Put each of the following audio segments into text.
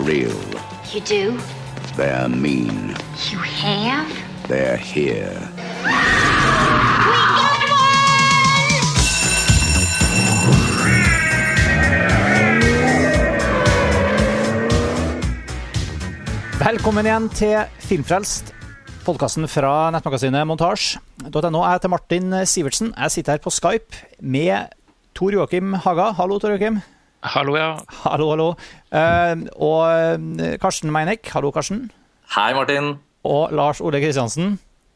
real. You do? They're mean. You have? They're here. Velkommen igjen til Filmfrelst, podkasten fra nettmagasinet montasj.no. Jeg heter Martin Sivertsen. Jeg sitter her på Skype med Tor Joakim Haga. Hallo, Tor Joakim. Hallo, ja. Hallo, hallo. Uh, og eh, Karsten Meinek. Hallo, Karsten. Hei, Martin. Og Lars Ole Kristiansen.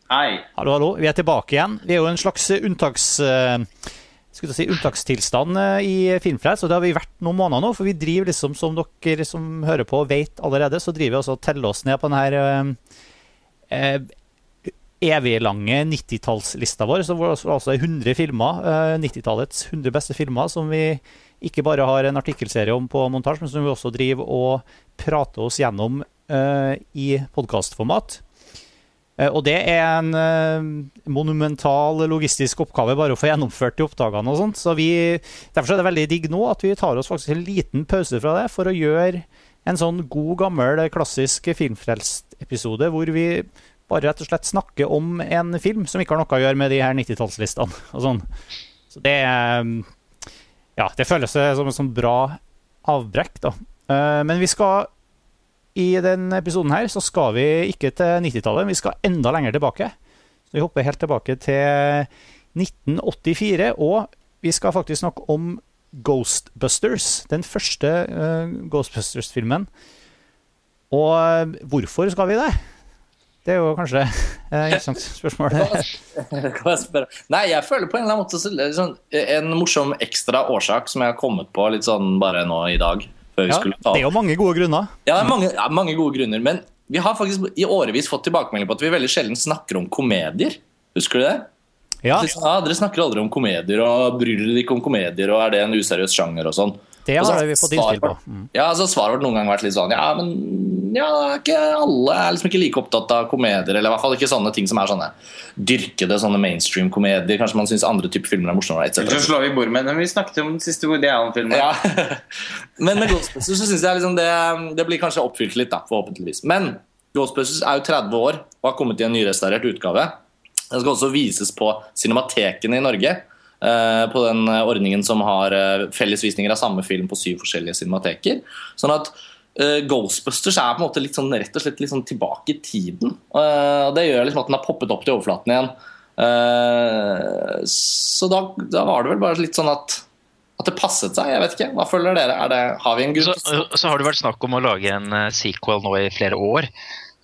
Hei. Hallo, hallo. Vi er tilbake igjen. Vi er jo en slags unntaks... uh, skulle si, unntakstilstand eh, i Filmfrelst, og det har vi vært noen måneder nå. For vi driver liksom, som dere som hører på vet allerede, så driver vi også og teller oss ned på denne her eh, eviglange 90-tallslista vår. Så var det altså 100 filmer, eh, 90-tallets 100 beste filmer, som vi ikke bare har en artikkelserie om på montasje, men som vi også driver og prater oss gjennom uh, i podkastformat. Eh, Og det er en eh, monumental logistisk oppgave bare å få gjennomført de oppdagene og sånt. Så vi, derfor er det veldig digg nå at vi tar oss faktisk en liten pause fra det for å gjøre en sånn god, gammel, klassisk filmfrelst-episode hvor vi bare rett og slett snakker om en film som ikke har noe å gjøre med de her 90-tallslistene og sånn. Så det er Ja, det føles som en sånn bra avbrekk, da. Eh, Men vi skal i denne episoden her så skal vi ikke til 90-tallet, vi skal enda lenger tilbake. Så vi hopper helt tilbake til 1984, og vi skal faktisk snakke om Ghostbusters. Den første eh, Ghostbusters-filmen. Og eh, hvorfor skal vi det? Det er jo kanskje et interessant spørsmål. Nei, jeg føler på en eller annen måte så, sånn, en morsom ekstra årsak som jeg har kommet på litt sånn bare nå i dag. Ja, ta det er jo mange gode grunner. Ja, det mange, ja, mange gode grunner. Men vi har faktisk i årevis fått tilbakemelding på at vi veldig sjelden snakker om komedier. Husker du det? Ja, Ja, Dere snakker aldri om komedier, og bryr dere ikke om komedier, og er det en useriøs sjanger og sånn. det har vi fått innspill på. Mm. Ja, altså Svaret vårt noen ganger vært litt sånn Ja, men ja, ikke alle er liksom ikke like opptatt av komedier. Eller i hvert fall ikke sånne ting som er sånne dyrkede sånne mainstream-komedier. Kanskje man syns andre typer filmer er morsommere. Så slår vi bord med dem, Vi snakket om den siste Woody Allen-filmen. Ja. Men med Ghostbusters så synes jeg liksom det, det blir kanskje oppfylt litt, da, forhåpentligvis. Men Ghostbusters er jo 30 år og har kommet i en nyrestaurert utgave. Den skal også vises på cinematekene i Norge. eh, På den ordningen som har eh, fellesvisninger av samme film på syv forskjellige cinemateker. Sånn at Ghostbusters er på en måte litt sånn, rett og slett litt sånn tilbake i tiden. Eh, og Det gjør liksom at den har poppet opp til overflaten igjen. Eh, så da, da var det vel bare litt sånn at at det passet seg. jeg vet ikke, Hva føler dere? Er det, har vi en Så, grunn? så har det vært snakk om å lage en eh, sequel nå i flere år.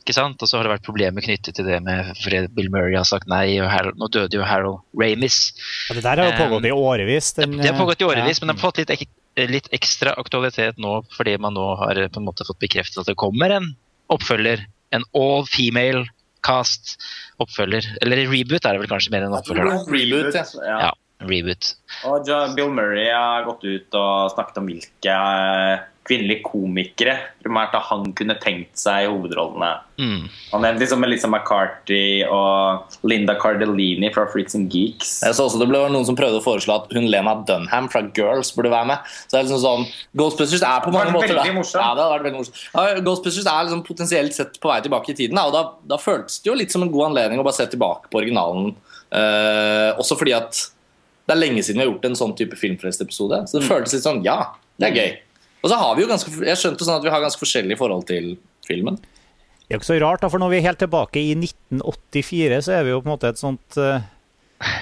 Ikke sant? Og så har det vært problemer knyttet til det med Fred Bill Murray har sagt nei, og Harold, nå døde jo Harold Ramis. Ja, det der har jo pågått i årevis. Det, den, det har pågått i ja. årevis, men det har fått litt, ek, litt ekstra aktualitet nå fordi man nå har på en måte fått bekreftet at det kommer en oppfølger. En all female cast oppfølger. Eller reboot er det vel kanskje mer enn oppfølger. da. Reboot, ja. ja. Ja, reboot. Og Bill Murray har gått ut og snakket om hvilke eh, kvinnelige komikere primært han kunne tenkt seg i hovedrollene. Mm. Han nevnte liksom Melissa McCarthy og Linda Cardellini fra Freaks and Geeks. Jeg så også Det ble noen som prøvde å foreslå at hun Lena Dunham fra Girls burde være med. Så det er liksom sånn, Ghostbusters er på mange måter da. Ja, det hadde vært veldig morsomt. Ja, Ghostbusters er liksom potensielt sett på vei tilbake i tiden. Da, og da, da føltes det jo litt som en god anledning å bare se tilbake på originalen. Uh, også fordi at det er lenge siden vi har gjort en sånn type filmfrelst-episode. Så det føltes litt sånn Ja, det er gøy. Og så har vi jo ganske Jeg skjønte sånn at vi har ganske forskjellig forhold til filmen. Det er jo ikke så rart, da, for når vi er helt tilbake i 1984, så er vi jo på en måte et sånt uh,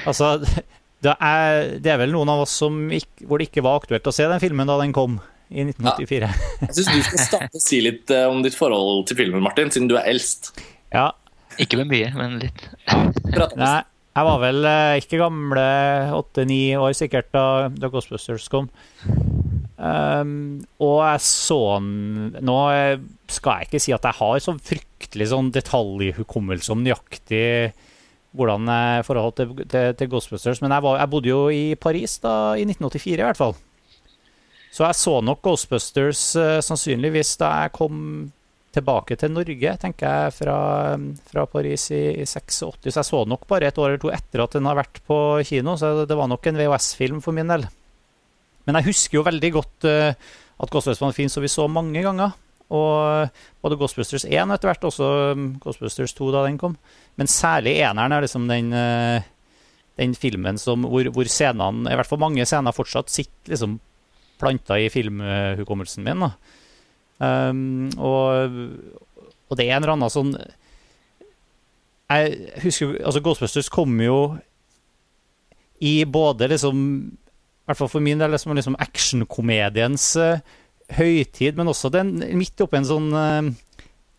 Altså, det er, det er vel noen av oss som ikke, hvor det ikke var aktuelt å se den filmen da den kom i 1984. Jeg syns du skal starte å si litt eh, om ditt forhold til filmen, Martin, siden du er eldst. Ja, Ikke med mye, men litt. Prat nei, jeg var vel eh, ikke gamle åtte-ni år sikkert da, The Ghostbusters kom. Um, og jeg så den Nå eh, skal jeg ikke si at jeg har så fryktelig sånn detaljhukommelse om nøyaktig hvordan jeg forholdt til, til, til Ghostbusters, men jeg, var, jeg bodde jo i Paris da, i 1984 i hvert fall. Så jeg så nok Ghostbusters uh, sannsynligvis da jeg kom tilbake til Norge, tenker jeg, fra, fra Paris i, i 86. Så jeg så nok bare et år eller to etter at den har vært på kino, så det var nok en VHS-film for min del. Men jeg husker jo veldig godt uh, at Ghostbusters finnes, og vi så mange ganger. Og både Ghostbusters 1 og etter hvert også um, Ghostbusters 2 da den kom. Men særlig eneren er liksom den, uh, den filmen som, hvor, hvor scenene, i hvert fall mange scener fortsatt sitter liksom planta i filmhukommelsen min. da. Um, og, og, det er en eller annen sånn Jeg husker altså Ghostbusters kom jo i både liksom I hvert fall for min del liksom, liksom actionkomediens uh, høytid, men også den midt oppi en sånn uh,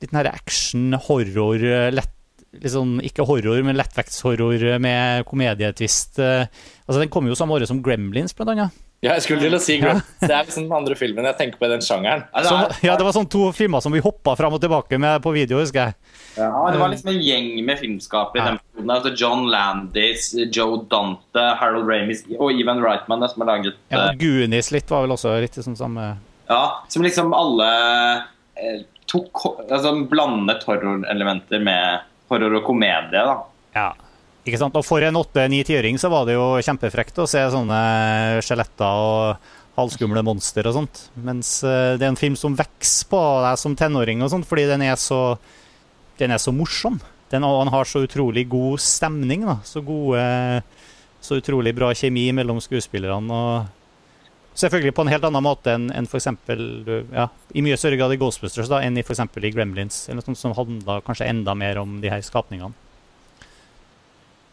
liten action-horror, uh, lett sånn, ikke horror, men lettvektshorror med komedietvist. Altså, den kom jo samme året som Gremlins, blant annet. Ja, jeg skulle til å si Gremlins. Det er liksom den andre filmen jeg tenker på i den sjangeren. Så, ja, Det var sånn to filmer som vi hoppa fram og tilbake med på video, husker jeg. Ja, Det var liksom en gjeng med filmskapere i den perioden. Altså John Landis, Joe Dante, Harold Ramis og Ivan Reitman som har laget Ja, og Goonies litt var vel også litt sånn samme Ja, som liksom alle eh, tok altså blandet horrorelementer med horror og komedie, da. Ja. Ikke sant? Og for en åtte-ni-tiåring så var det jo kjempefrekt å se sånne skjeletter og halvskumle monster og sånt. Mens det er en film som vokser på deg som tenåring og sånt, fordi den er så, den er så morsom. Den, han har så utrolig god stemning. da, Så gode Så utrolig bra kjemi mellom skuespillerne. og Selvfølgelig på en helt annen måte enn, enn eksempel, ja, i mye større grad i Ghostbusters da, enn i eksempel i Gremlins, eller noe som handla kanskje enda mer om de her skapningene.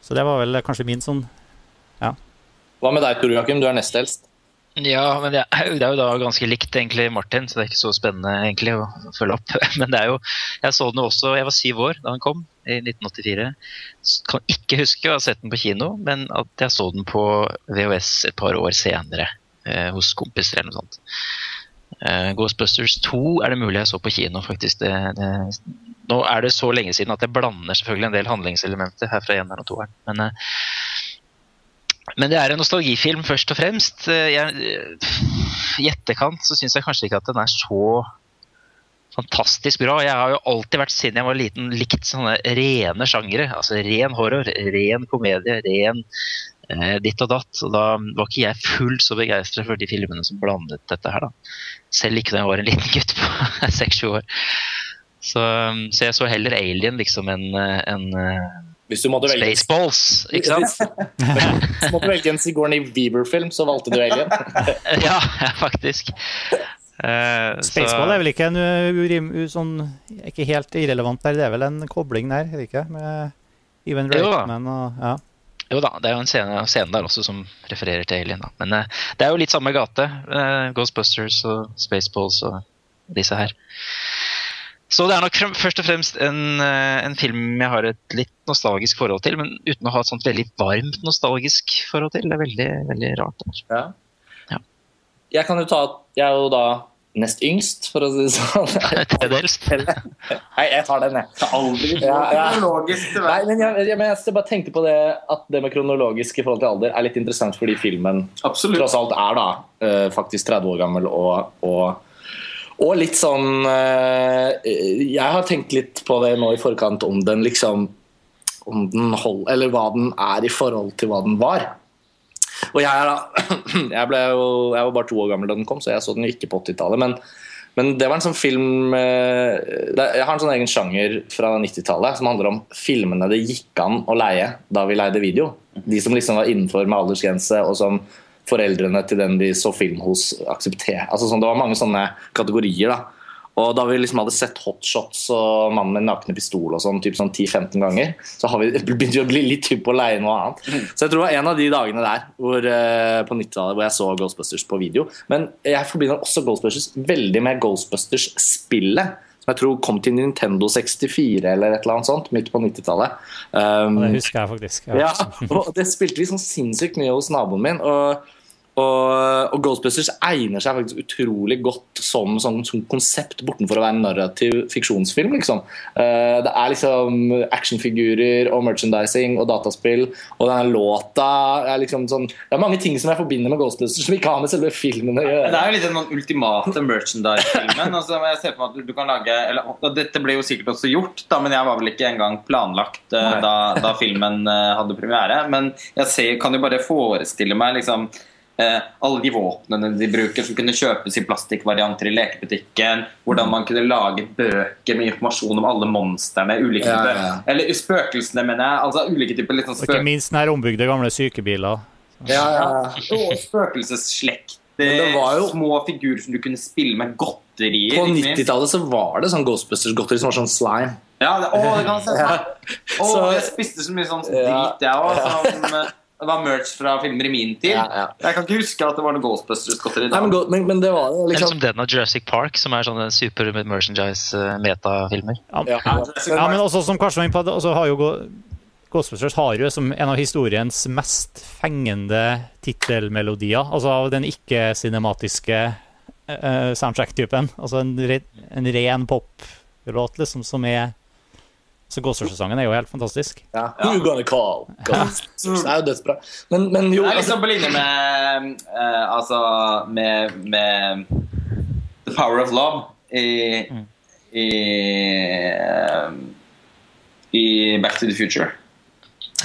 Så det var vel kanskje min sånn Ja. Hva med deg, Tor Joakim? Du er nest eldst. Ja, men det er, det er, jo da ganske likt egentlig Martin, så det er ikke så spennende egentlig å følge opp. Men det er jo Jeg så den jo også Jeg var syv år da den kom, i 1984. Kan ikke huske å ha sett den på kino, men at jeg så den på VHS et par år senere eh, hos kompiser eller noe sånt. Eh, Ghostbusters 2 er det mulig jeg så på kino, faktisk. Det, det, nå er det så lenge siden at jeg blander selvfølgelig en del handlingselementer her fra eneren og toeren. Men, eh, men det er en nostalgifilm først og fremst. Eh, jeg, I etterkant så syns jeg kanskje ikke at den er så fantastisk bra. Jeg har jo alltid vært, siden jeg var liten, likt sånne rene sjangere. Altså ren horror, ren komedie, ren ditt og datt. Og da var ikke jeg fullt så begeistra for de filmene som blandet dette her, da. Selv ikke da jeg var en liten gutt på seks-sju år. Så, så, jeg så heller Alien liksom en, en Hvis du måtte velge Spaceballs, ikke sant? Hvis du måtte velge en Sigourney Weaver-film, så valgte du Alien. ja, faktisk. Uh, Spaceball er vel ikke en urim, sånn, ikke helt irrelevant der, det er vel en kobling der, er det ikke? Med Even Reitman og ja. Jo da, det er jo en scene, scene, der også som refererer til Alien. Da. Men uh, det er jo litt samme gate. Uh, Ghostbusters og Spaceballs og disse her. Så det er nok frem, først og fremst en, en, film jeg har et litt nostalgisk forhold til, men uten å ha et sånt veldig varmt nostalgisk forhold til. Det er veldig, veldig rart. Ja. Ja. Jeg kan jo ta at Jeg jo da nest yngst, for å si det sånn. Tredels. Nei, jeg tar den, jeg. Aldri Ja, ja. kronologisk til Nei, men jeg, jeg, men jeg bare tenkte på det at det med kronologisk i forhold til alder er litt interessant fordi filmen Absolutt. tross alt er da eh, faktisk 30 år gammel og, og og litt sånn eh, Jeg har tenkt litt på det nå i forkant om den liksom om den hold, Eller hva den er i forhold til hva den var. Og jeg, da, jeg, ble jo, jeg var bare to år gammel da den kom, så jeg så den ikke på 80-tallet. Men, men det var en sånn film eh, Jeg har en sånn egen sjanger fra 90-tallet som handler om filmene det gikk an å leie da vi leide video. De som liksom var innenfor med aldersgrense, og som foreldrene til den vi så film hos, aksepterte. Altså, sånn, det var mange sånne kategorier. da og da vi liksom hadde sett hotshots og mannen med nakne pistol og sånn, typ sånn 10-15 ganger, så har vi begynt å bli litt hypp på å leie noe annet. Så jeg tror det var en av de dagene der hvor, eh, på 90-tallet hvor jeg så Ghostbusters på video. Men jeg forbinder også Ghostbusters veldig med Ghostbusters-spillet. Som jeg tror kom til Nintendo 64 eller et eller annet sånt, midt på 90-tallet. Um, Det husker jeg faktisk. ja, og det spilte vi sånn sinnssykt mye hos naboen min. Og, Og, og Ghostbusters egner seg faktisk utrolig godt som, som, som konsept bortenfor å være en narrativ fiksjonsfilm. liksom. Uh, det er liksom actionfigurer og merchandising og dataspill, og denne låta er liksom sånn Det er mange ting som jeg forbinder med Ghostbusters som ikke har med selve filmen å Det er jo litt den ultimate merchandise-filmen. Altså, jeg ser for meg at du kan lage eller, Dette ble jo sikkert også gjort, da, men jeg var vel ikke engang planlagt uh, da, da filmen uh, hadde premiere. Men jeg ser, kan jo bare forestille meg liksom alle de våpnene de bruker, som kunne kjøpes i plastikkvarianter i lekebutikken. Hvordan man kunne lage bøker med informasjon om alle monstrene. Ulike Ja, ja, ja. Eller spøkelsene, mener jeg. Altså ulike typer liksom, spøk... ikke minst den her ombygde gamle sykebiler. Ja, ja. og spøkelsesslekter. Det var jo- Små figurer som du kunne spille med godterier. På 90-tallet så var det sånn Ghostbusters-godteri som var sånn slime. Ja, det, å, det kan se Ja. Å, Så- jeg spiste så mye sånn drit, jeg òg. Eh, det var merch fra filmer i min tid. Ja, ja. Jeg kan ikke huske at det var noe Ghostbusters-godteri da. men, men, men det var Eller liksom som den av Jurassic Park, som er sånne super merchandise-metafilmer. ja, Ja, men også som Karsten var inne på, så har jo Ghostbusters har jo som en av historiens mest fengende tittelmelodier. Altså av den ikke-cinematiske uh, soundtrack-typen. Altså en, re, en ren poplåt, liksom, som er Så Ghostbusters-sangen er jo helt fantastisk. ja. Who you gonna call? Det er jo dødsbra. Men, men jo Det er altså, liksom på linje med uh, Altså med, med The Power of Love i i, uh, i Back to the Future.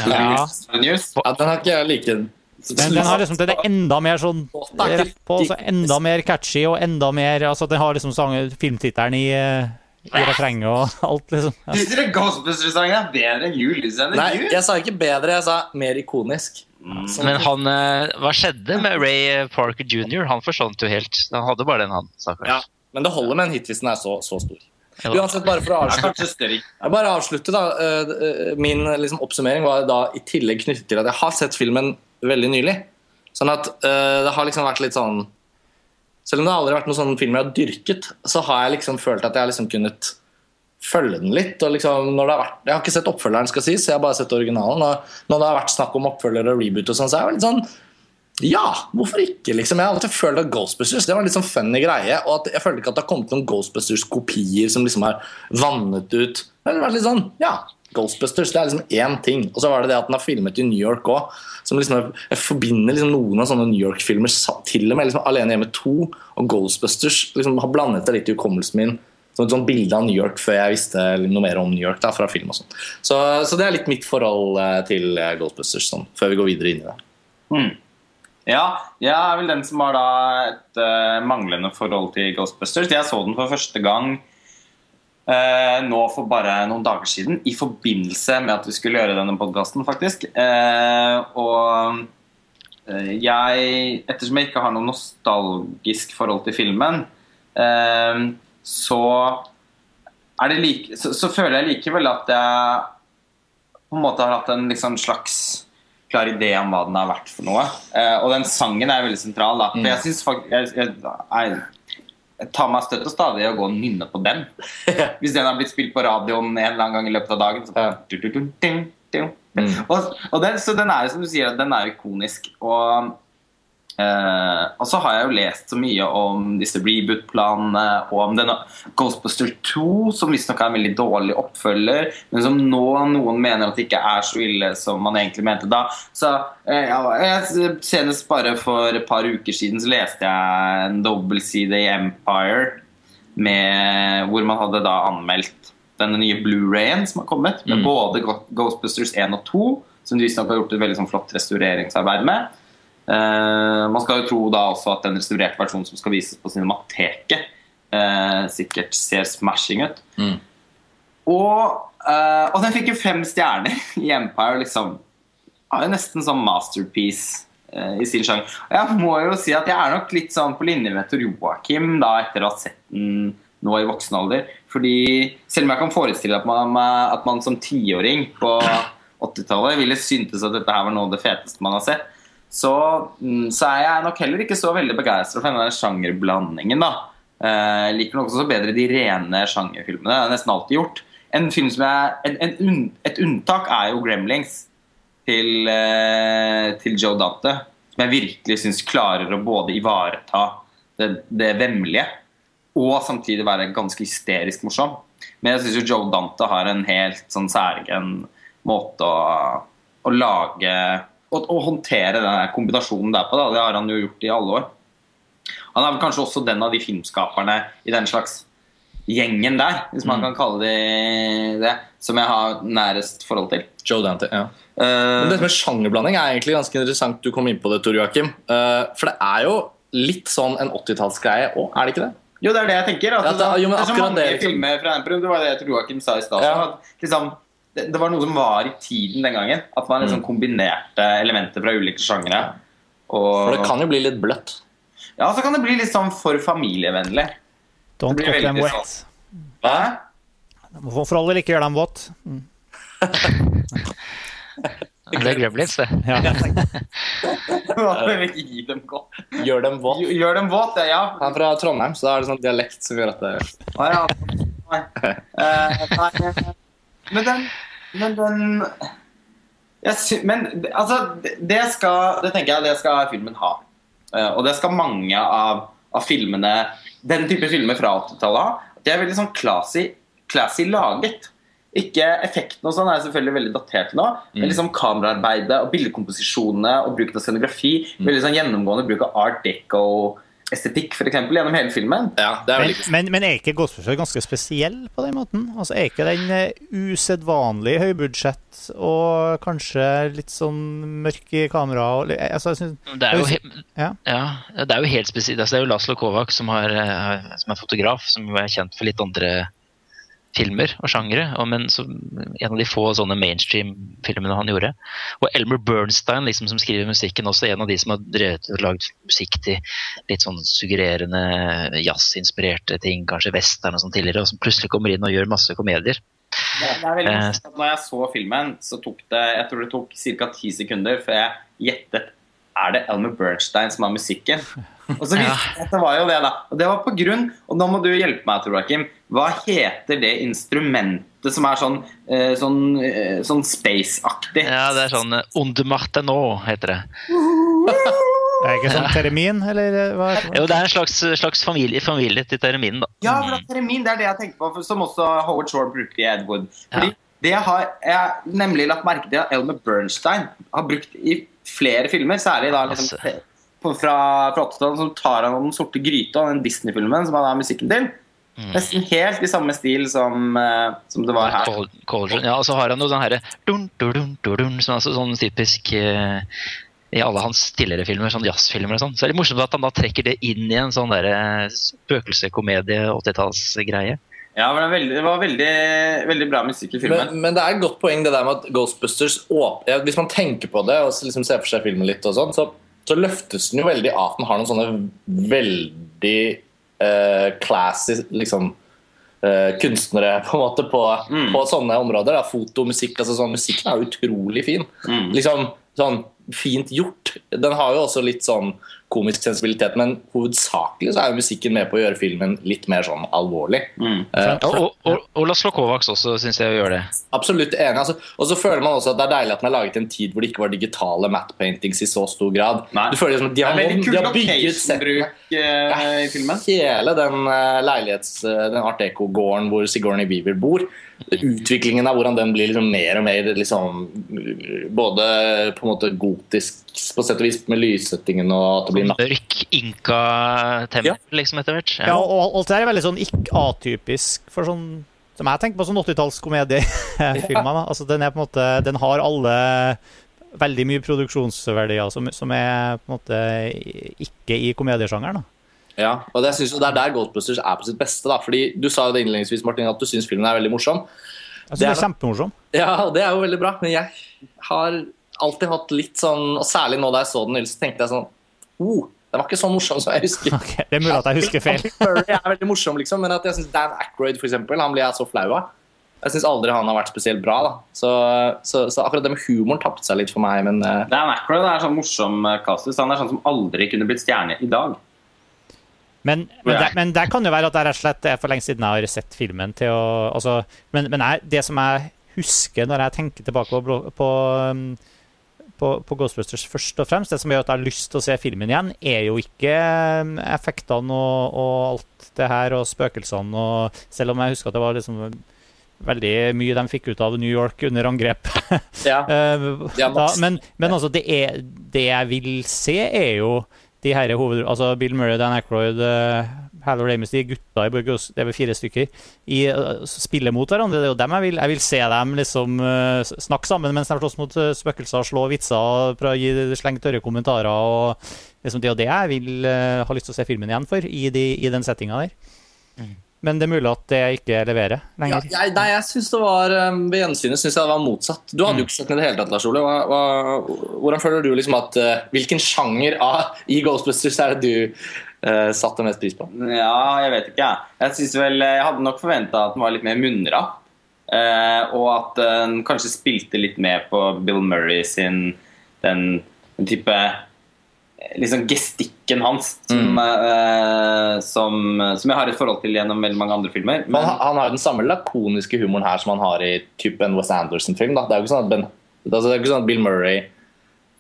Ja. News. ja, Den har ikke jeg like Men den har liksom, den er enda mer sånn rett på, så enda mer catchy og enda mer altså Den har liksom filmtittelen i, eh, i refrenget og alt, liksom. Ja. Syns dere Ghostbusters-sangen er bedre enn julescenen? Nei, jeg sa ikke bedre, jeg sa mer ikonisk. Mm. Men han, eh, hva skjedde med Ray Parker jr.? Han forsvant jo helt. Han hadde bare den, han. stakkars. Ja, men det holder med en hit hvis den er så, så stor. Uansett, bare for å avslutte bare avslutte da eh, eh, Min liksom, oppsummering var da i tillegg knyttet til at jeg har sett filmen veldig nylig. Sånn at uh, det har liksom vært litt sånn Selv om det aldri har vært noen sånn film jeg har dyrket, så har jeg liksom følt at jeg har liksom kunnet følge den litt. og liksom når det har vært, Jeg har ikke sett oppfølgeren, skal sies, jeg har bare sett originalen. og Når det har vært snakk om oppfølger og reboot, og sånn, så er jeg litt sånn ja, hvorfor ikke? liksom? Jeg har alltid følt at Ghostbusters det var en litt sånn funny greie. Og at jeg følte ikke at det har kommet noen Ghostbusters-kopier som liksom har vannet ut. Men Det har vært litt sånn, ja, Ghostbusters det er liksom én ting. Og så var det det at den har filmet i New York òg. Liksom, jeg forbinder liksom noen av sånne New York-filmer til og med liksom Alene hjemme 2 og Ghostbusters. liksom har blandet det litt i hukommelsen min. Som et sånt bilde av New York før jeg visste noe mer om New York da, fra film. og sånt. Så, så det er litt mitt forhold eh, til eh, Ghostbusters, sånn, før vi går videre inn i det. Ja, jeg er vel den som har da et uh, manglende forhold til Ghostbusters. Jeg så den for første gang nå for bare noen dager siden, i forbindelse med at vi skulle gjøre denne podkasten, faktisk. Eh, og eh, jeg, ettersom jeg ikke har noe nostalgisk forhold til filmen, eh, så er det like, så, så føler jeg likevel at jeg på en måte har hatt en liksom slags klar idé om hva den har vært for noe. Eh, og den sangen er veldig sentral. da For jeg synes faktisk jeg, jeg, jeg, tar meg støtt og stadig og gå og nynne på den. Hvis den har blitt spilt på radioen en eller annen gang i løpet av dagen. Så ding, ding. Og, og den, så den er som du sier, den er ikonisk. Og, eh, og så har jeg jo lest så mye om disse reboot-planene og om denne Ghostbuster 2, som visstnok er en veldig dårlig oppfølger, men som nå noen mener at det ikke er så ille som man egentlig mente da. Så eh, ja, jeg, Senest bare for et par uker siden så leste jeg en dobbeltside i Empire med, hvor man hadde da anmeldt denne nye Blu-rayen som har kommet, med både Ghostbusters 1 og 2, som de visstnok har gjort et veldig sånn flott restaureringsarbeid med. Eh, man skal jo tro da også at den restaurerte versjonen som skal vises på Cinemateket, eh, sikkert ser smashing ut. Og, eh, og den fikk jo fem stjerner i Empire. liksom jo nesten sånn masterpiece i sin sjanger. Og jeg må jo si at jeg er nok litt sånn på linje med Tor Joakim da, etter å ha sett den nå i voksen alder. Fordi selv om jeg kan forestille at man, at man som tiåring på 80-tallet ville syntes at dette her var noe av det feteste man har sett, så, mm, så er jeg nok heller ikke så veldig begeistra for denne sjangerblandingen. da. Eh, Jeg liker nok også bedre de rene sjangerfilmene. Det har nesten alltid gjort. En film som jeg, en, en, et unntak er jo Gremlings til, eh, til Joe Dante. som jeg virkelig syns klarer å både ivareta det, det vemmelige og samtidig være ganske hysterisk morsom. Men jeg syns jo Joe Dante har en helt sånn særegen måte å, å lage å, å håndtere den kombinasjonen der på. Da. Det har han jo gjort i alle år. Han er vel kanskje også den av de filmskaperne i den slags gjengen der, hvis man kan kalle det det, som jeg har nærest forhold til. Joe Dante, ja. Uh, Men dette med sjangerblanding er egentlig ganske interessant. Du kom inn på det, Tor Joakim. Uh, for det er jo litt sånn en 80-tallsgreie òg, er det ikke det? Jo, det er det jeg tenker. Altså, Ja, det jo, men det er så mange det, liksom. filmer fra Emperor. Det var det Joakim sa i stad. Ja. at Liksom, det, det var noe som var i tiden den gangen. At man Mm. liksom kombinerte elementer fra ulike sjangere. Og, For det kan jo bli litt bløtt. Ja, så kan det bli litt sånn for familievennlig. Don't Det blir them veldig wet. Hæ? For for all del ikke gjør dem våt. Det er Gremlins, det. Ja. Gi dem godt? Gjør dem våt. Gjør dem våt, ja. Han er fra Trondheim, så da er det sånn dialekt som gjør at det ja. Nei. Eh, nei. Men den Men den jeg Men altså, det- skal Det tenker jeg det skal filmen ha. Eh, og det skal mange av, av filmene Den type filmer fra 80-tallet ha. De er veldig sånn classy, classy laget. Ikke Effekten og sånn er selvfølgelig veldig datert nå, men liksom kameraarbeidet og bildekomposisjonene og bruken av scenografi. Veldig sånn gjennomgående bruk av art deco-estetikk for eksempel, gjennom hele filmen. Ja, det er Men, men, men er ikke Ghostbusters ganske spesiell på den måten? Altså Er ikke den eh, usedvanlig høybudsjett og kanskje litt sånn mørk i kamera? Altså, Det er jo, Ja. ja, det er jo helt spesielt. Altså, det er jo Laslo Kovac som, har, eh, som er fotograf, som er kjent for litt andre filmer og sjangere. Men så, en av de få sånne mainstream-filmene han gjorde. Og Elmer Bernstein, liksom, som skriver musikken, også en av de som har drevet og lagd musikk til litt sånn suggererende jazzinspirerte ting, kanskje western og sånn tidligere, og som plutselig kommer inn og gjør masse komedier. Det er veldig Eh. at Når jeg så filmen, så tok det jeg tror det tok ca. ti sekunder før jeg gjettet er det Elmer Bernstein som har musikken. Og så visste jeg at det var jo det, da. Og det var på grunn Og nå må du hjelpe meg, Tor Joakim. Hva heter det instrumentet som er sånn, eh, sånn, eh, sånn space-aktig? Ja, det er sånn eh, Onde Martenå, heter det. er det ikke sånn teremin, eller hva? det? Jo, det er en slags, slags familie, familie til terminen, da. Ja, for at termin, det er det jeg tenker på, som også Howard Shore brukte i Edwood. Fordi Ja. det har jeg nemlig lagt merke til at Elmer Bernstein har brukt i flere filmer, særlig da liksom, på, fra, fra 80-tallet, så tar han Den sorte gryta, den Disney-filmen som han har musikken til. Nesten helt i samme stil som, uh, som det var her. Cauldron. Ja, og så har han jo den herre dun, dun, dun, dun, dun, som er altså sånn typisk uh, i alle hans tidligere filmer, sånn jazzfilmer og sånn. Så det er litt morsomt at han da trekker det inn i en sånn derre spøkelsekomedie, 80-tallsgreie. Ja, men det, var veldig, det var veldig, veldig bra musikk i filmen. Men, men det er et godt poeng det der med at Ghostbusters åp ja, Hvis man tenker på det og liksom ser for seg filmen litt, og sånn, så, så løftes den jo veldig av at den har noen sånne veldig uh, classy liksom, uh, kunstnere på en måte på, på sånne områder. Da. Foto, musikk altså sånn, Musikken er jo utrolig fin. Liksom sånn Fint gjort. Den har jo også litt sånn komisk sensibilitet, men hovedsakelig så er jo musikken med på å gjøre filmen litt mer sånn alvorlig. Eh, Og, og, og, og Laslo Kovacs også, syns jeg gjør det. Absolutt enig. Altså, og så føler man også at det er deilig at den er laget i en tid hvor det ikke var digitale matte paintings i så stor grad. Nei. Du føler liksom at de har, er de har bygget settene. location-bruk eh, i filmen. Hele den uh, leilighets, den art Eco-gården hvor Sigourney Weaver bor. Utviklingen av hvordan den blir liksom mer og mer liksom, både på en måte gotisk på sett og vis med lyssettingen og at det blir. Mørk inka-tempel, Ja. liksom, etter hvert. Ja, og alt det der er veldig sånn atypisk for sånn Som jeg tenker på sånn 80-tallskomediefilmer. da. Altså, den er på en måte Den har alle veldig mye produksjonsverdier som, som er på en måte ikke i komediesjangeren. da. Ja, og det, synes, jeg- det er der Ghostbusters er på sitt beste. da, fordi Du sa jo det innledningsvis Martin, at du syns filmen er veldig morsom. Jeg synes Det er er kjempemorsom. Ja, det er jo veldig bra, men jeg har alltid hatt litt sånn Og særlig nå da jeg så den nylig, så tenkte jeg sånn oh, Det var ikke så morsom som jeg husker. Okay, det er mulig at jeg husker feil. Murray er veldig morsom, liksom, men at jeg synes Dan Aykroyd for eksempel, han blir jeg så flau av. Jeg syns aldri han har vært spesielt bra. da. Så, så, så akkurat det med humoren tapte seg litt for meg. Men Uh... Dan Aykroyd er sånn morsom kastus. Han er sånn som aldri kunne blitt stjerne i dag. Men, men, det, men det kan jo være at det rett og slett er for lenge siden jeg har sett filmen. til å, altså, Men, men jeg, det som jeg husker når jeg tenker tilbake på, på, um, på, på Ghostbusters først og fremst. Det som gjør at jeg har lyst til å se filmen igjen, er jo ikke eh, effektene og, og alt det her, og spøkelsene og Selv om jeg husker at det var liksom veldig mye de fikk ut av New York under angrep. Ja. Eh, Ja, da, men, men altså, det, er, det jeg vil se, er jo de her hoved... Altså Bill Murray, Dan Aykroyd, Hallow de gutta i Burgos, det er vel fire stykker, i, eh, spiller mot hverandre. Det er jo dem jeg vil, jeg vil se dem liksom eh, snakke sammen mens de slåss mot eh, spøkelser, slå vitser, prøve slenge tørre kommentarer. og liksom Det og det jeg vil uh, ha lyst til å se filmen igjen for, i, de, i den settinga der. Men det er mulig at det ikke leverer Ja, jeg, nei, jeg synes det var Ved gjensynet syns jeg det var motsatt. Du hadde Mm. jo ikke sett den i det hele tatt, Lars Ole. Hva, hva, hvordan føler du liksom at uh, Hvilken sjanger av, i Ghostbusters er det du uh, satte mest pris på? Ja, jeg vet ikke, jeg. Jeg, synes vel, jeg hadde nok forventa at den var litt mer munra. Eh, og at den kanskje spilte litt mer på Bill Murray sin den, den type eh, liksom gestikken hans som, eh, som, som jeg har et forhold til gjennom veldig mange andre filmer. Men han, han har jo den samme lakoniske humoren her som han har i typen Wes Anderson-film. Det er jo ikke sånn at, ben, altså, det er ikke sånn at Bill Murray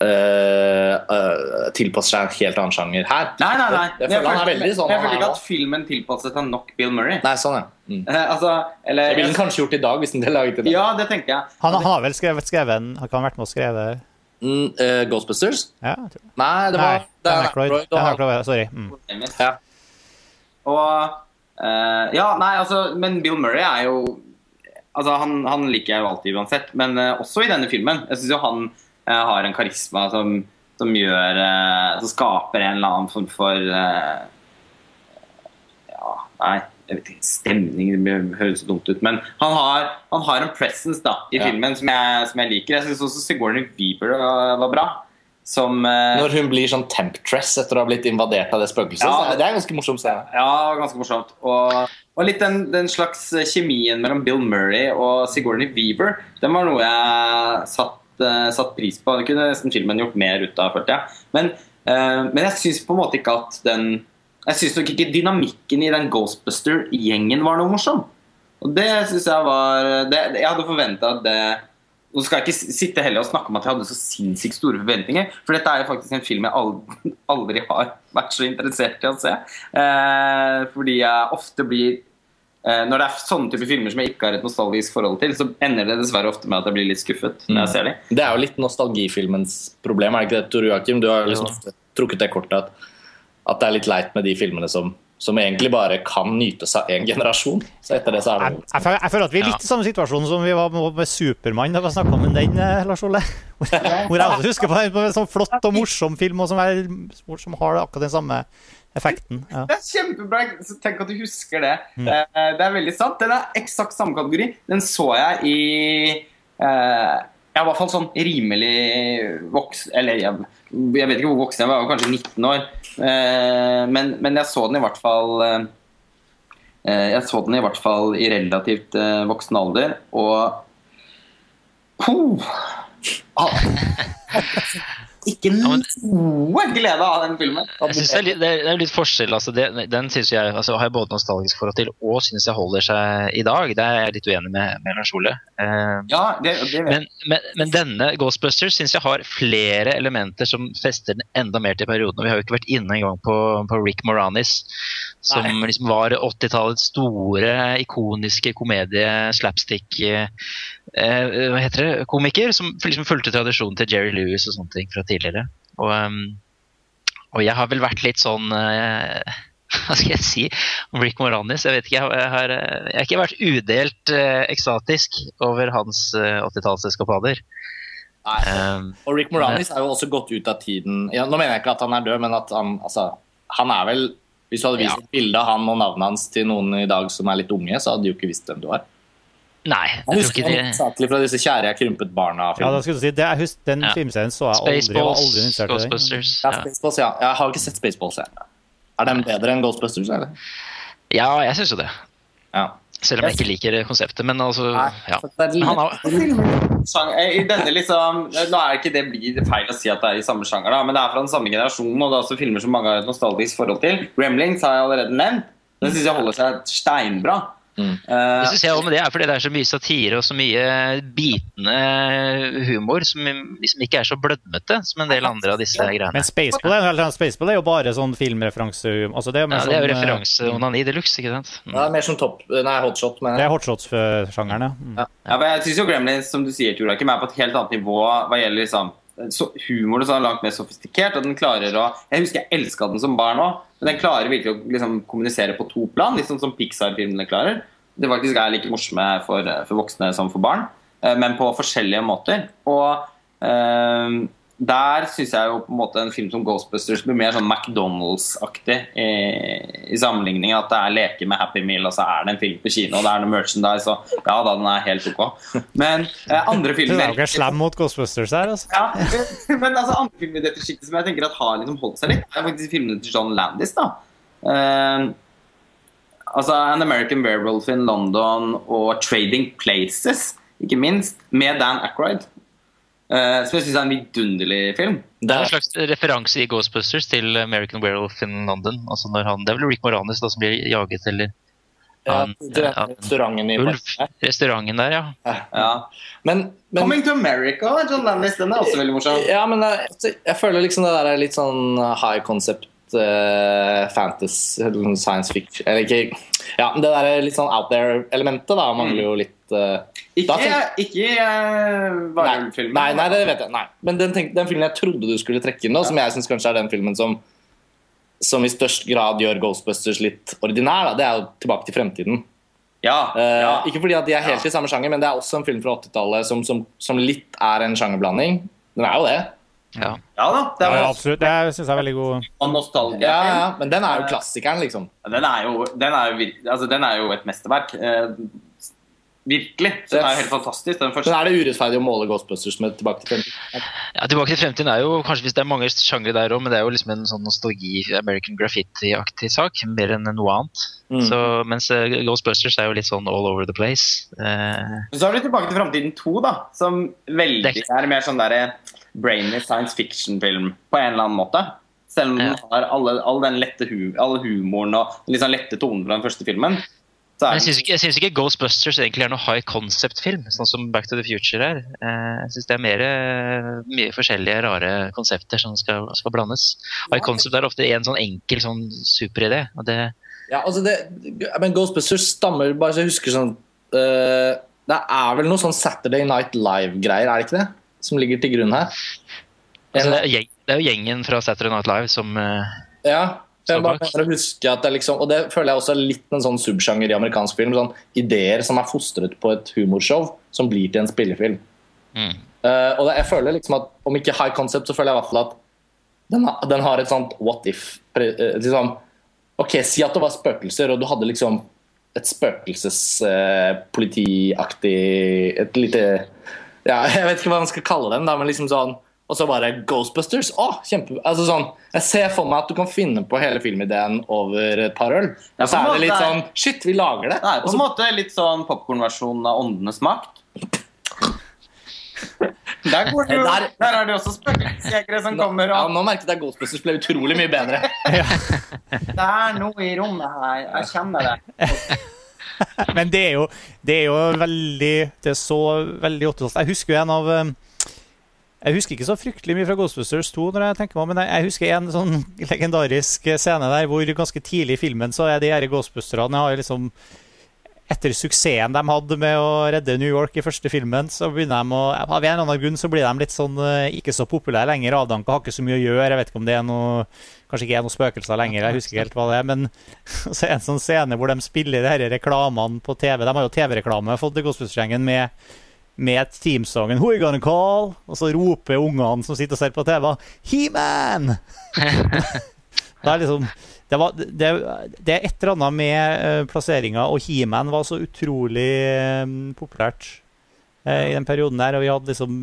uh, tilpasser seg en helt annen sjanger her. nei, nei, nei. Jeg føler jeg er sånn jeg føler er ikke at filmen tilpasset seg nok Bill Murray. Nei, sånn, ja. Mm. Uh, altså, eller, Det ville den kanskje gjort i dag hvis den ble laget i dag. Ja, det tenker jeg. Han, han har vel skrevet, skrevet en Han kan ha vært med og skrevet Mm, uh, Ghostbusters? Ja, jeg tror. Nei, det var er Dan Aykroyd, Sorry. Mm. Ja. Og eh, Ja, nei, altså Men Bill Murray er jo Altså, han, han liker jeg jo alltid uansett, men også i denne filmen. Jeg syns jo han har en karisma som, som gjør eh, Som skaper en eller annen form for eh, Ja, nei jeg vet ikke, Stemning det høres så dumt ut. Men han har, han har en presence da, i Ja. filmen som jeg, som jeg liker. Jeg syns også Sigourney Weaver var, bra. Som eh, Når hun blir sånn temptress etter å ha blitt invadert av det spøkelset. Ja. Det er en ganske morsom scene. Ja, ganske morsomt. Og, og litt den, den slags kjemien mellom Bill Murray og Sigourney Weaver, den var noe jeg satt, eh, satt pris på. Det kunne nesten filmen gjort mer ut av, følte jeg. Men, eh, men jeg syns på en måte ikke at den Jeg syns nok ikke dynamikken i den Ghostbuster-gjengen var noe morsom. Og det syns jeg var det, Jeg hadde forventa at det nå skal jeg ikke sitte heller og snakke om at jeg hadde så sinnssykt store forventninger, for dette er jo faktisk en film jeg aldri, aldri har vært så interessert i å se. Eh, fordi jeg ofte blir eh, Når det er sånne type filmer som jeg ikke har et nostalgisk forhold til, så ender det dessverre ofte med at jeg blir litt skuffet når jeg ser dem. Det er jo litt nostalgifilmens problem, er det ikke det, Tor Joakim? Du har liksom trukket det kortet at, at det er litt leit med de filmene som, som egentlig bare kan nytes av én generasjon. Så etter det så er det jeg, føler, jeg føler at vi er litt i samme situasjon som vi var med, Supermann. Da vi snakka om den, eh, Lars Ole. Hvor, jeg også husker på en, på en sånn flott og morsom film og som, er, som har akkurat den samme effekten. Ja. Det er kjempebra. så Tenk at du husker det. Eh, Det er veldig sant. Den er eksakt samme kategori. Den så jeg i eh, Jeg var i hvert fall sånn rimelig voksen Eller jeg, jeg vet ikke hvor voksen jeg var, jeg var kanskje 19 år. Eh, men, men jeg så den i hvert fall eh, eh, Jeg så den i hvert fall i relativt eh, voksen alder, og Puh. Ah. Ikke noe glede av den filmen. Jeg synes det, er litt, det er litt forskjell. Altså det, den synes jeg, altså har jeg både nostalgisk forhold til og synes jeg holder seg i dag. Det er jeg litt uenig med, med Lars Ole. Uh, Ja, det, det men, men, men denne Ghostbusters synes jeg har flere elementer som fester den enda mer til perioden. Og vi har jo ikke vært inne engang på, på Rick Moranis, som liksom var 80-tallets store, ikoniske komedie, slapstick eh, eh, Hva heter det? Komiker som liksom fulgte tradisjonen til Jerry Lewis og sånne ting fra tidligere. Og, um, og jeg har vel vært litt sånn eh, Hva skal jeg si om Rick Moranis? Jeg vet ikke, jeg har, jeg har, eh, ikke vært udelt eh, ekstatisk over hans uh, 80-tallseskapader. Um, Og Rick Moranis er jo også gått ut av tiden ja, Nå mener jeg ikke at han er død, men at han, altså, han er vel Hvis du hadde vist Ja. et bilde av han og navnet hans til noen i dag som er litt unge, så hadde de jo ikke visst hvem du var. Nei, Jeg jeg tror husker ikke de fra disse kjære jeg krympet Ja, da skulle du si, det, er, husk, Den Ja. filmserien så jeg aldri. Jeg Spaceballs, aldri den. Ghostbusters. Ja, Ja. Spaceballs, ja. Jeg har ikke sett Spaceballs. Jeg. Er den bedre enn Ghostbusters? Eller? ja, jeg syns jo det. Ja. Selv om jeg ikke liker konseptet. Men altså, ja. Så det er Men han har, eh, I denne liksom Nå er ikke det blir det feil å si at det er i samme sjanger, da, men det er fra den samme generasjonen, og det er også filmer som mange har et nostalgisk forhold til. Gremlings har jeg allerede nevnt. Den syns jeg holder seg steinbra. Mm. Uh, Det synes jeg med det er fordi det er så mye satire og så mye bitende humor som liksom ikke er så blødmete som en del andre av disse greiene. Men Spaceball er, Spaceball er jo bare sånn filmreferanse. Altså det Ja, sånn, det er jo sånn, eh, referanse-onani de luxe, ikke sant? Mm. Det er mer som topp Nei, hotshot, men Det er hotshots-sjangeren, ja. Mm. Ja, men jeg synes jo Gremlins som du sier, Tor Joakim, er på et helt annet nivå hva gjelder liksom, så humoren er langt mer sofistikert. og den klarer å, Jeg husker jeg elska den som barn òg, men den klarer virkelig å liksom, kommunisere på to plan, liksom som Pixar-filmene klarer. Det faktisk er like morsomme for, for voksne som for barn, eh, men på forskjellige måter. Og eh, der syns jeg jo på en måte en film som Ghostbusters blir mer sånn McDonald's-aktig i, i sammenligning. At det er leker med Happy Meal, og så er det en film på kino, og det er noe merchandise, og ja da, den er helt ok. Men eh, andre Du er jo ikke slem mot Ghostbusters her, altså. ja, men, altså andre filmer i dette sjiktet som jeg tenker at har liksom holdt seg litt, er faktisk filmene til John Landis. da Eh, Altså An American Werewolf in London og Trading Places, ikke minst, med Dan Aykroyd. Eh, som jeg syns er en vidunderlig film. Det er en slags referanse i Ghostbusters til American Werewolf in London. Altså når han, det er vel Rick Moranis da, som blir jaget, eller ja, restauranten i Ulf. Restauranten der, ja. Ja. Men, men Coming to America, John Landis, den er også veldig morsom. Ja, men jeg, jeg føler liksom det der er litt sånn high concept uh, fantasy, eller science fiction Eller ikke Ja, det der er litt sånn out there-elementet da mangler jo litt Uh, Ikke, da ikke uh, Nei, Varulv-filmen. nei, nei, det vet jeg. Nei. Men den, tenk, den filmen jeg trodde du skulle trekke inn, nå, som jeg syns kanskje er den filmen som som i størst grad gjør Ghostbusters litt ordinær, da, det er jo 'Tilbake til fremtiden'. Ja, Eh, ja. Ikke fordi at de er helt Ja. i samme sjanger, men det er også en film fra 80-tallet som, som, som litt er en sjangerblanding. Den er jo det. Ja. ja da. Det Ja, er absolutt. Det syns jeg er veldig god. og nostalgia. Ja, ja, Men den er jo klassikeren, liksom. Den er jo, den er jo, altså, den er jo et mesterverk. Eh, virkelig. Så den er jo helt fantastisk. Den Men er det urettferdig å måle Ghostbusters med 'Tilbake til fremtiden'? ja. Tilbake til fremtiden er jo kanskje hvis det er mange sjangre der òg, men det er jo liksom en sånn nostalgi, American graffiti-aktig sak, mer enn noe annet. Mm. Så, mens eh, Ghostbusters er jo litt sånn all over the place. Eh, Så har du Tilbake til fremtiden 2, da. Som veldig Det er mer sånn der brainy science fiction-film på en eller annen måte. Selv om den har alle, all den lette hu, all humoren og sånn lette tonen fra den første filmen. Så Men jeg syns ikke, jeg synes ikke Ghostbusters egentlig er noe high concept-film, sånn som Back to the Future er. Eh, Jeg syns det er mer, mye forskjellige rare konsepter som skal, skal blandes. High concept er ofte en sånn enkel sånn superidé. og det Ja, altså det, men Ghostbusters stammer bare så jeg husker sånn uh, Det er vel noe sånn Saturday Night Live-greier, er det ikke det? Som ligger til grunn her? altså, det, er gjeng, det er jo gjengen fra Saturday Night Live som uh, Ja. Jeg bare mener å huske at det liksom, Og det føler jeg også er litt en sånn subsjanger i amerikansk film. sånn Ideer som er fostret på et humorshow, som blir til en spillefilm. mm. Uh, og det, jeg føler liksom at Om ikke high concept, så føler jeg i hvert fall at den, har- den har et sånt what if. eh, liksom, ok, Si at det var spøkelser, og du hadde liksom et spøkelsespolitiaktig Et lite ja, Jeg vet ikke hva man skal kalle dem, da, men liksom sånn Og så bare Ghostbusters! Å, kjempe... Altså sånn, Jeg ser for meg at du kan finne på hele filmideen over et par øl. Og så er det litt sånn Shit, vi lager det! Det er på en måte litt sånn popkornversjon av Åndenes makt. Der, går det jo, Der- der er det også spøkelsesjegere som kommer ja, Nå merket jeg Ghostbusters ble utrolig mye bedre. Det er noe i rommet her. Jeg kjenner det. Men det er jo, det er jo veldig Det er så veldig 80-talls. Jeg husker jo en av um, Jeg husker ikke så fryktelig mye fra Ghostbusters 2, når jeg tenker meg men jeg, husker en sånn legendarisk scene der hvor ganske tidlig i filmen så er de her Ghostbusterne har liksom etter suksessen de hadde med å redde New York i første filmen, så begynner de å Av en eller annen grunn så blir de litt sånn eh, ikke så populære lenger. Avdanka har ikke så mye å gjøre. Jeg vet ikke om det er noe Kanskje ikke er noen spøkelser lenger, jeg husker ikke helt hva det er. Men så er det en sånn scene hvor de spiller de her reklamene på TV. De har jo TV-reklame fått til Ghostbusters-gjengen med, med teamsongen 'Who you gonna call?' Og så roper ungene som sitter og ser på TV, 'He-Man!' Det er liksom det, var, det, det er et eller annet med uh, plasseringa, og He-Man var så utrolig eh, populært eh, i den perioden der. Og vi hadde liksom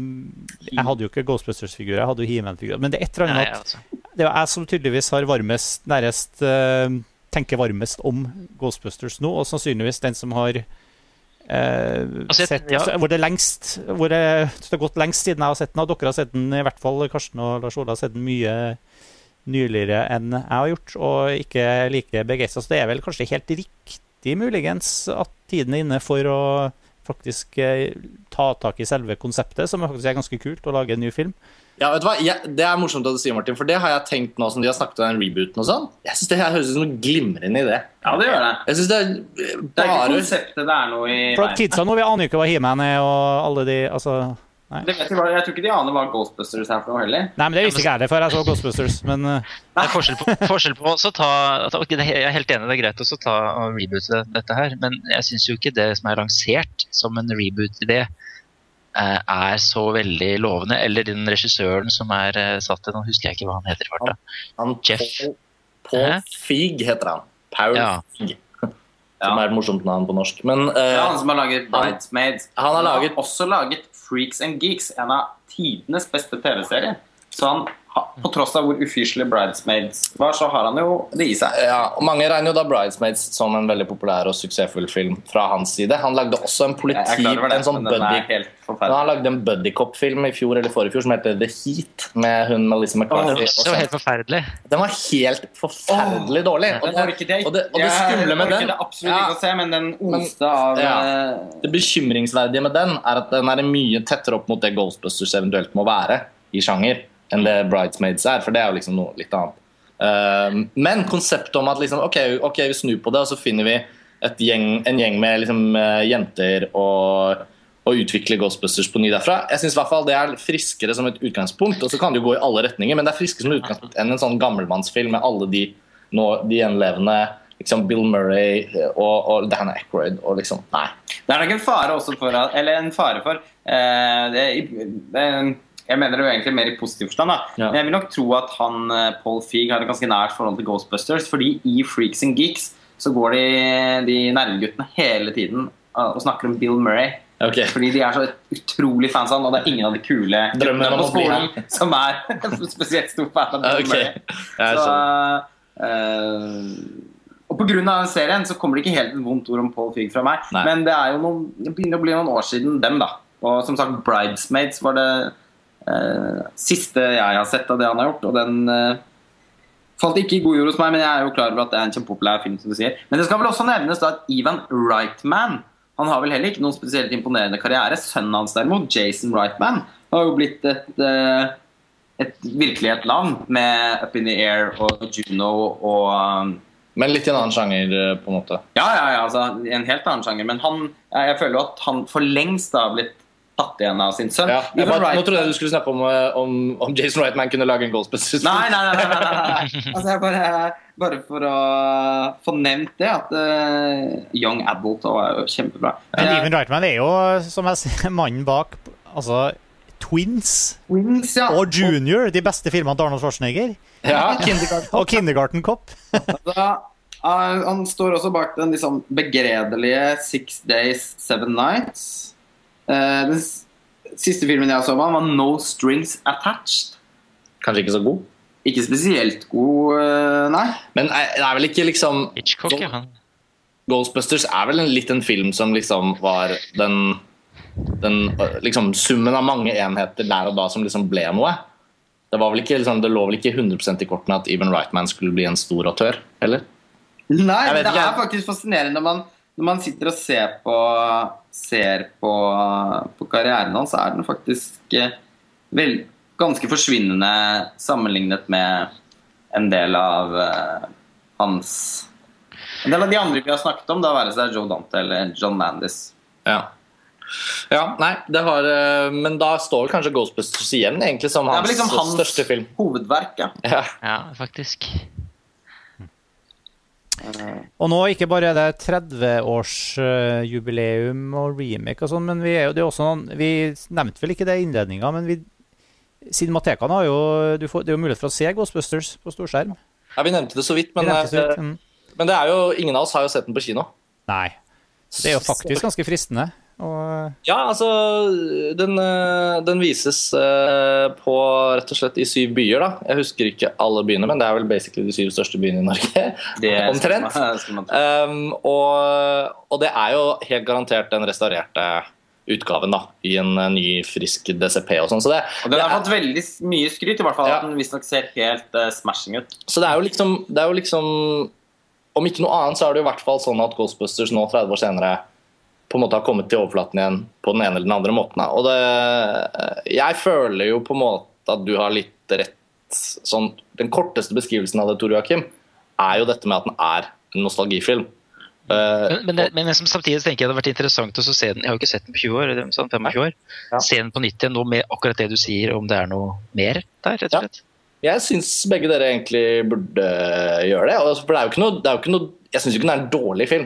Jeg hadde jo ikke Ghostbusters-figurer, jeg hadde jo He-Man-figurer. Men det er et eller Nei, annet at altså. det er jeg som tydeligvis har varmest, nærest eh, tenker varmest om Ghostbusters nå, og sannsynligvis den som har eh, Altså, jeg- sett, ja. hvor det lengst hvor det, det har gått lengst siden jeg har sett den. Og dere har sett den, i hvert fall Karsten og Lars Ola har sett den mye nyligere enn jeg har gjort, og ikke like begeistra. Så det er vel kanskje helt riktig muligens, at tiden er inne for å faktisk eh, ta tak i selve konseptet, som faktisk er ganske kult, å lage en ny film. Ja, vet du hva? Jeg, det er morsomt at du sier, Martin, for det har jeg tenkt nå som de har snakket om den rebooten og sånn. Jeg synes det her høres ut som en glimrende idé. Ja, det gjør det. Jeg synes det er Det er ikke konseptet det er noe i For kidsa nå, vi aner jo ikke hva He-Man er, og alle de Altså jeg, jeg tror ikke de aner hva Ghostbusters er for noe heller. Nei, men det visste ikke jeg det før jeg så Ghostbusters, men eh, Det er forskjell på, forskjell på også ta, ta ok, det er- Jeg er helt enig, det er greit også å ta og reboote dette her, men jeg syns jo ikke det som er lansert som en reboot-idé, eh, er så veldig lovende. Eller den regissøren som er eh, satt til Nå husker jeg ikke hva han heter. farta. han Jeff. Paul? Feig heter han. Paul Ja. Feig. Ja. Som er et morsomt navn på norsk. Men uh, Ja, han som har laget Bridesmaids. han har laget- også laget Freaks and Geeks, en av tidenes beste TV-serier. Så han, ha- på tross av hvor ufyselig Bridesmaids var, så har han jo det i seg. ja, og Mange regner jo da 'Bridesmaids' som en veldig populær og suksessfull film fra hans side. Han lagde også en politi... det, en sånn buddy helt han lagde en buddycop-film i fjor eller forrige fjor som heter The Heat, med hun Melissa Det McCarthy. var helt forferdelig. Den var helt forferdelig dårlig. Og det, og det, og det skumle med den absolutt ikke å se, men den oste av ja. eh, Det bekymringsverdige med den er at den er mye tettere opp mot det Ghostbusters eventuelt må være i sjanger, enn det Bridesmaids er, for det er jo liksom noe litt annet. Uh, men konseptet om at liksom, ok, ok, vi snur på det, og så finner vi gjeng, en gjeng med liksom, eh, jenter og, og utvikler Ghostbusters på ny derfra. Jeg fall Det er friskere som et utgangspunkt, og så kan det jo gå i alle retninger, men det er friskere som et utgangspunkt enn en sånn gammelmannsfilm med alle de, nå, de gjenlevende liksom Bill Murray og, og Dan Aykroyd og liksom Nei. Det er nok en fare også for at Eller en fare for eh, det, det, Jeg mener det jo egentlig mer i positiv forstand. da Ja. Men jeg vil nok tro at han eh, Paul Feig har et ganske nært forhold til Ghostbusters. Fordi i Freaks and Geeks så går de, de nerdeguttene hele tiden eh, og snakker om Bill Murray. Okay. Fordi de er så utrolig fans av han, og det er ingen av de kule guttene på skolen som er spesielt stor fan av Bill okay. Murray. Så, uh, og pga. serien så kommer det ikke helt et vondt ord om Paul Feig fra meg. Nei. Men det er jo noen, det begynner å bli noen år siden dem, da. Og som sagt, 'Bridesmaids' var det siste jeg har sett av det han har gjort. Og den eh, falt ikke i god jord hos meg, men jeg er jo klar over at det er en kjempepopulær film. som du sier Men det skal vel også nevnes da at Ivan Reitman han har vel heller ikke noen spesielt imponerende karriere. Sønnen hans derimot, Jason Reitman, har jo blitt et eh, et virkelig et land med Up in the Air og Juno og um, Men litt i en annen sjanger, eh, på en måte. Ja, ja, ja, altså en helt annen sjanger. Men han, jeg føler jo at han for lengst har blitt tatt igjen av sin sønn. Ja, bare, nå trodde jeg du skulle snakke om, eh, om, om Jason Reitman kunne lage en Ghostbusters. Nei, nei, nei. nei, nei, nei. Altså, bare, bare for å få nevnt det, at uh, Young Adult var jo kjempebra. Men Even Reitman er jo, som jeg sier, mannen bak altså Twins Twins, ja. og Junior, de beste filmene til Arnold Schwarzenegger. Ja, Kindergarten. Og Kindergarten Cop. Eh, han står også bak den liksom begredelige Six Days, Seven Nights. Eh, den siste filmen jeg så med ham, var No Strings Attached. Kanskje ikke så god. Ikke spesielt god, eh, nei. Men det er vel ikke liksom Hitchcock, ja. Han. Ghostbusters er vel en, litt en film som liksom var den, den øh, liksom summen av mange enheter der og da som liksom ble noe. Det, var vel ikke, liksom, det lå vel ikke 100 i kortene at Even Rightman skulle bli en stor autør? Eller? Nei, det ikke. er faktisk fascinerende når man, når man sitter og ser på Ser på, på karrieren hans, så er den faktisk eh, vel, ganske forsvinnende sammenlignet med en del av uh, hans En del av de andre vi har snakket om, da være seg Joe Dante eller John Landis. Ja. ja nei, det har øh, Men da står vel kanskje Ghostbusters igjen egentlig som hans, liksom hans største film. hovedverk. Ja. Ja. Ja, faktisk. Og nå ikke bare er det 30-årsjubileum og remake og sånn, men vi er jo det er også noen Vi nevnte vel ikke det i innledninga, men vi Cinematekene har jo du får, Det er jo mulighet for å se Ghostbusters på storskjerm. ja, vi nevnte det så vidt, Vi men, nevnte så vidt, øh, mm. men det er jo ingen av oss har jo sett den på kino. Nei. Det er jo faktisk ganske fristende. Og Ja, altså Den, øh, den vises øh, på rett og slett i syv byer, da. Jeg husker ikke alle byene, men det er vel basically de syv største byene i Norge. Det Omtrent. skal man- skal man. Um, og, og det er jo helt garantert den restaurerte utgaven, da. I en øh, ny, frisk DCP og sånn. Så det, Og den det har er- fått veldig mye skryt, i hvert fall. Ja. At den visstnok ser helt uh, smashing ut. Så det er jo liksom, det er jo liksom om ikke noe annet, så er det jo i hvert fall sånn at Ghostbusters nå 30 år senere på en måte har kommet til overflaten igjen på den ene eller den andre måten. Og det, jeg føler jo på en måte at du har litt rett. Sånn, den korteste beskrivelsen av det, Tor Joakim, er jo dette med at den er en nostalgifilm. Eh, Men, men, det, men liksom, samtidig tenker jeg det har vært interessant å se den. Jeg har jo ikke sett den på 20 år, sånn, 25 år. Ja. Se den på nytt igjen nå med akkurat det du sier, om det er noe mer der, rett og slett. Jeg syns begge dere egentlig burde gjøre det. Altså, For det er jo ikke noe, det er jo ikke noe Jeg syns ikke den er en dårlig film.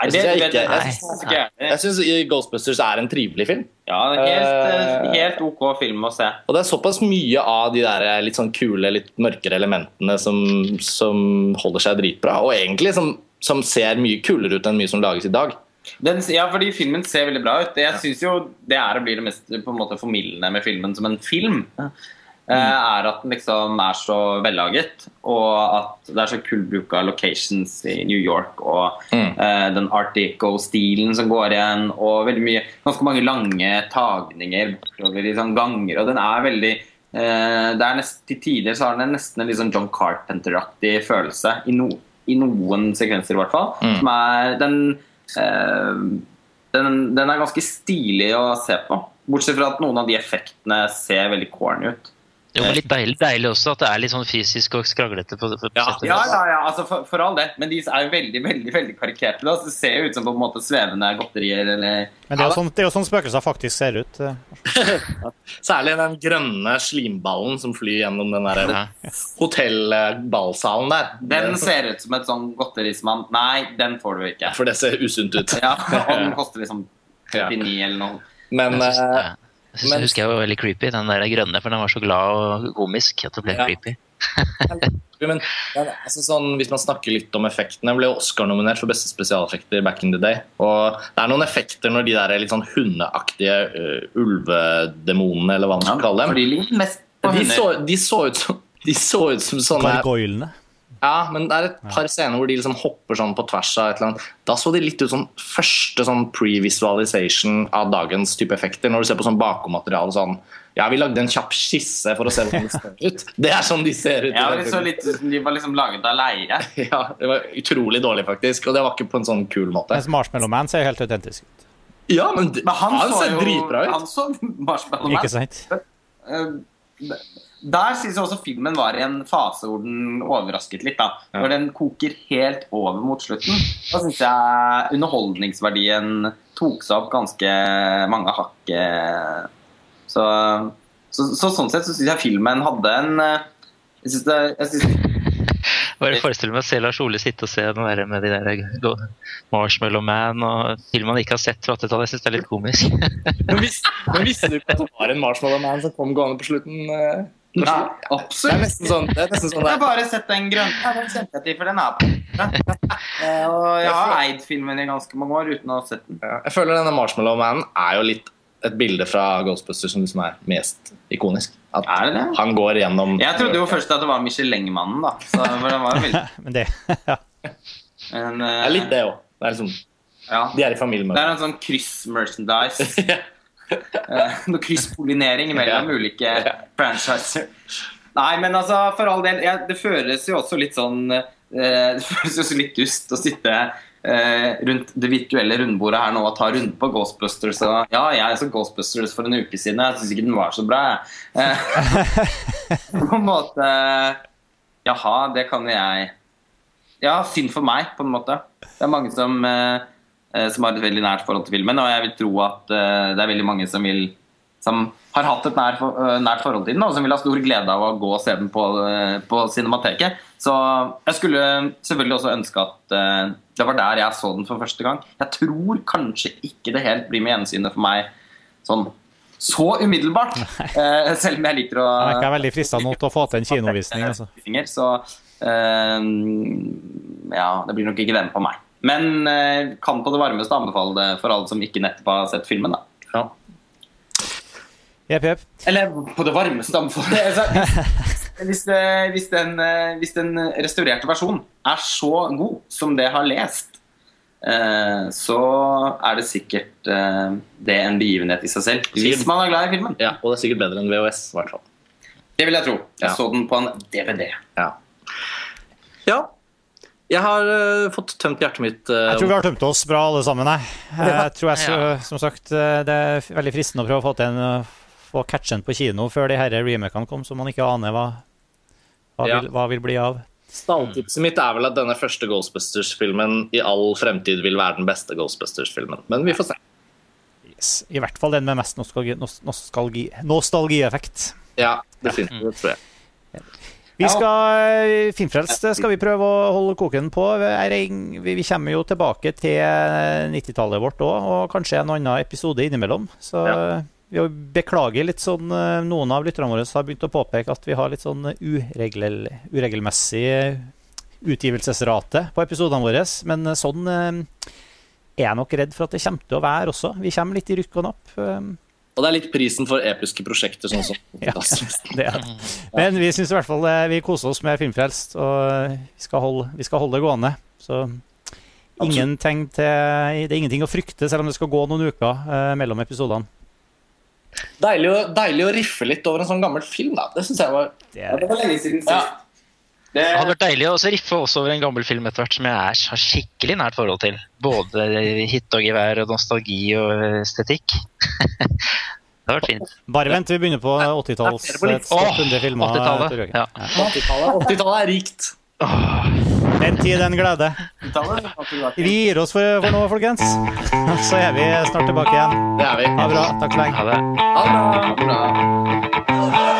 Nei, Jeg det, synes jeg ikke- jeg synes jeg. Jeg syns Ghostbusters er en trivelig film. Ja, det er helt, eh, Eh, helt ok film å se. Og det er såpass mye av de der litt sånn kule, litt mørkere elementene som, som holder seg dritbra, og egentlig som, som ser mye kulere ut enn mye som lages i dag. Den, ja, fordi filmen ser veldig bra ut. Jeg synes jo det er og blir det mest på en måte formildende med filmen som en film. Eh, Er at den liksom er så vellaget, og at det er så kul bruk av locations i New York. Og Mm. uh, den art deco-stilen som går igjen, og veldig mye Ganske mange lange tagninger bortover liksom, ganger. Og den er veldig uh, det er nest, Til tider så har den nesten en sånn John Carpenter-aktig følelse. I, no, I noen sekvenser, i hvert fall. Som er den uh, den, den er ganske stilig å se på. Bortsett fra at noen av de effektene ser veldig corny ut. Jo, men litt deilig, deilig også at det er litt sånn fysisk og skranglete. på, på Ja, Ja, ja, ja, altså for, for all det. Men de er jo veldig veldig, veldig karikerte. da. Det ser jo ut som på en måte svevende godterier eller Men det er jo sånn, det er jo sånn spøkelser faktisk ser ut. eh. Særlig den grønne slimballen som flyr gjennom den der Ja. hotellballsalen der. Den ser ut som et sånn godteri som man Nei, den får du ikke. For det ser usunt ut. Ja, Og den koster liksom Ja. 39 eller noe. Men Jeg synes, eh, ja. Jeg synes, men- husker jeg var veldig creepy, den der grønne, for den var så glad og komisk at det ble Ja. creepy. Men ja, altså sånn, hvis man snakker litt om effektene, ble Oscar-nominert for beste spesialeffekter back in the day. Og det er noen effekter når de der litt sånn hundeaktige uh, ulvedemonene, eller hva man skal kalle de dem, ligner mest de så, de så ut som de så ut som sånne Gargoylene. Ja, men det er et par scener hvor de liksom hopper sånn på tvers av et eller annet. Da så de litt ut som første sånn pre-visualization av dagens type effekter. Når du ser på sånn bakommateriale sånn Ja, vi lagde en kjapp skisse for å se hvordan det ser ut. Det er sånn de ser ut. Ja, det så litt ut som de var liksom laget av leie. Ja, det var utrolig dårlig, faktisk. Og det var ikke på en sånn kul måte. Mens Marshmallow Man ser helt autentisk ut. Ja, men, Men han, han så ser jo dritbra ut. Han så Marshmallow Man. Ikke sant? Eh, Der syns jeg også filmen var i en fase hvor den overrasket litt. da Ja. Når den koker helt over mot slutten. Da syns jeg underholdningsverdien tok seg opp ganske mange hakk. eh. Så, så, så sånn sett så syns jeg filmen hadde en eh, Jeg syns det jeg synes, Bare forestille meg å se Lars Ole sitte og se den der med de der Marshmallow Man og film han ikke har sett fra 80-tallet. Jeg syns det er litt komisk. Men, vis, men visste du ikke at det var en Marshmallow Man som kom gående på slutten? Eh, Nei, absolutt. Det er nesten sånn, det er nesten sånn Jeg har bare sett den grønne. Ja, den kjente jeg til, for den er på. Eh, Og jeg har eid filmen i ganske mange år uten å ha sett den. Jeg føler denne Marshmallow Man er jo litt et bilde fra Ghostbusters som liksom er mest ikonisk. At Er det det? han går gjennom Jeg trodde jo først at det var Michelin-mannen, da. Så, for den var jo veldig Men det ja. men, Det eh, er litt det òg. Det er liksom, Ja. de er i familie med Det er en sånn kryss-merchandise. Eh, Noe krysspollinering mellom ulike franchiser. Nei, men altså, for all del, det føles jo også litt sånn eh, Det føles jo også litt dust å sitte eh, rundt det virtuelle rundbordet her nå og ta runde på Ghostbusters. Og, ja, jeg så Ghostbusters for en uke siden, jeg syns ikke den var så bra. jeg. På en måte Jaha, det kan jeg Ja, synd for meg, på en måte. Det er mange som som har et veldig nært forhold til filmen. Og jeg vil tro at eh, det er veldig mange som, vil, som har hatt et nær, eh, nært forhold til den, og som vil ha stor glede av å gå og se den på, eh, på Cinemateket. Så jeg skulle selvfølgelig også ønske at eh, det var der jeg så den for første gang. Jeg tror kanskje ikke det helt blir med gjensynet for meg sånn så umiddelbart. Uh, selv om jeg liker å Jeg er veldig frista nå til å få til en kinovisning. Altså. Så uh, ja, det blir nok ikke den på meg. Men eh, kan på det varmeste anbefale det for alle som ikke nettopp har sett filmen. da. Ja. Jepp, jepp. Eller på det varmeste anbefale. Altså, hvis, hvis, den, eh, hvis den restaurerte versjonen er så god som det jeg har lest, eh, så er det sikkert eh, det en begivenhet i seg selv. Hvis man er glad i filmen. ja, og det er sikkert bedre enn VHS, i hvert fall. Det vil jeg tro. Jeg Ja. så den på en DVD. Ja. ja. Jeg har uh, fått tømt hjertet mitt. Uh, Jeg tror vi har tømt oss bra alle sammen. Jeg, jeg tror jeg, så- som sagt, eh, Det er veldig fristende å prøve å få til en eh, få catchen på kino før de her remakene kom, så man ikke aner hva, hva, Ja. vil, hva vil bli av. Stalltipset mitt er vel at denne første Ghostbusters-filmen i all fremtid vil være den beste Ghostbusters-filmen. Men vi får se. Yes. I hvert fall den med mest nostalgi, nos- nostalgi, nostalgieffekt. Ja, definitivt. Det tror jeg. Vi skal, Filmfrelst skal vi prøve å holde koken på. Vi vi kommer jo tilbake til 90-tallet vårt òg, og kanskje en annen episode innimellom. Så vi beklager litt sånn eh, Noen av lytterne våre har begynt å påpeke at vi har litt sånn uregel, uregelmessig utgivelsesrate på episodene våre. Men eh, sånn eh, er jeg nok redd for at det kommer til å være også. Vi kommer litt i rykk og napp. Og det er litt prisen for episke prosjekter, sånn som Ja. Det er. Men vi syns i hvert fall eh, vi koser oss med Filmfrelst, og vi skal holde, vi skal holde det gående. Så ingen tegn til, det er ingenting å frykte, selv om det skal gå noen uker eh, mellom episodene. Deilig å, deilig å riffe litt over en sånn gammel film, da. Det syns jeg var Det Ja, er, det var lenge siden sist. Ja. Det, Det hadde vært deilig å riffe også over en gammel film etter hvert som jeg er, har skikkelig nært forhold til. Både hit og gevær og nostalgi og estetikk. det hadde vært fint. bare vent til vi begynner på 80-talls Ja, det var litt- topp Åh, 80-tallet. Ja. 80-tallet 80-tallet er rikt. Den tid, den glede. Vi gir oss for, for nå, folkens. Så er vi snart tilbake igjen. Det er vi. Ha det bra. Takk for lenge. Ha det. Ha det bra. Bra.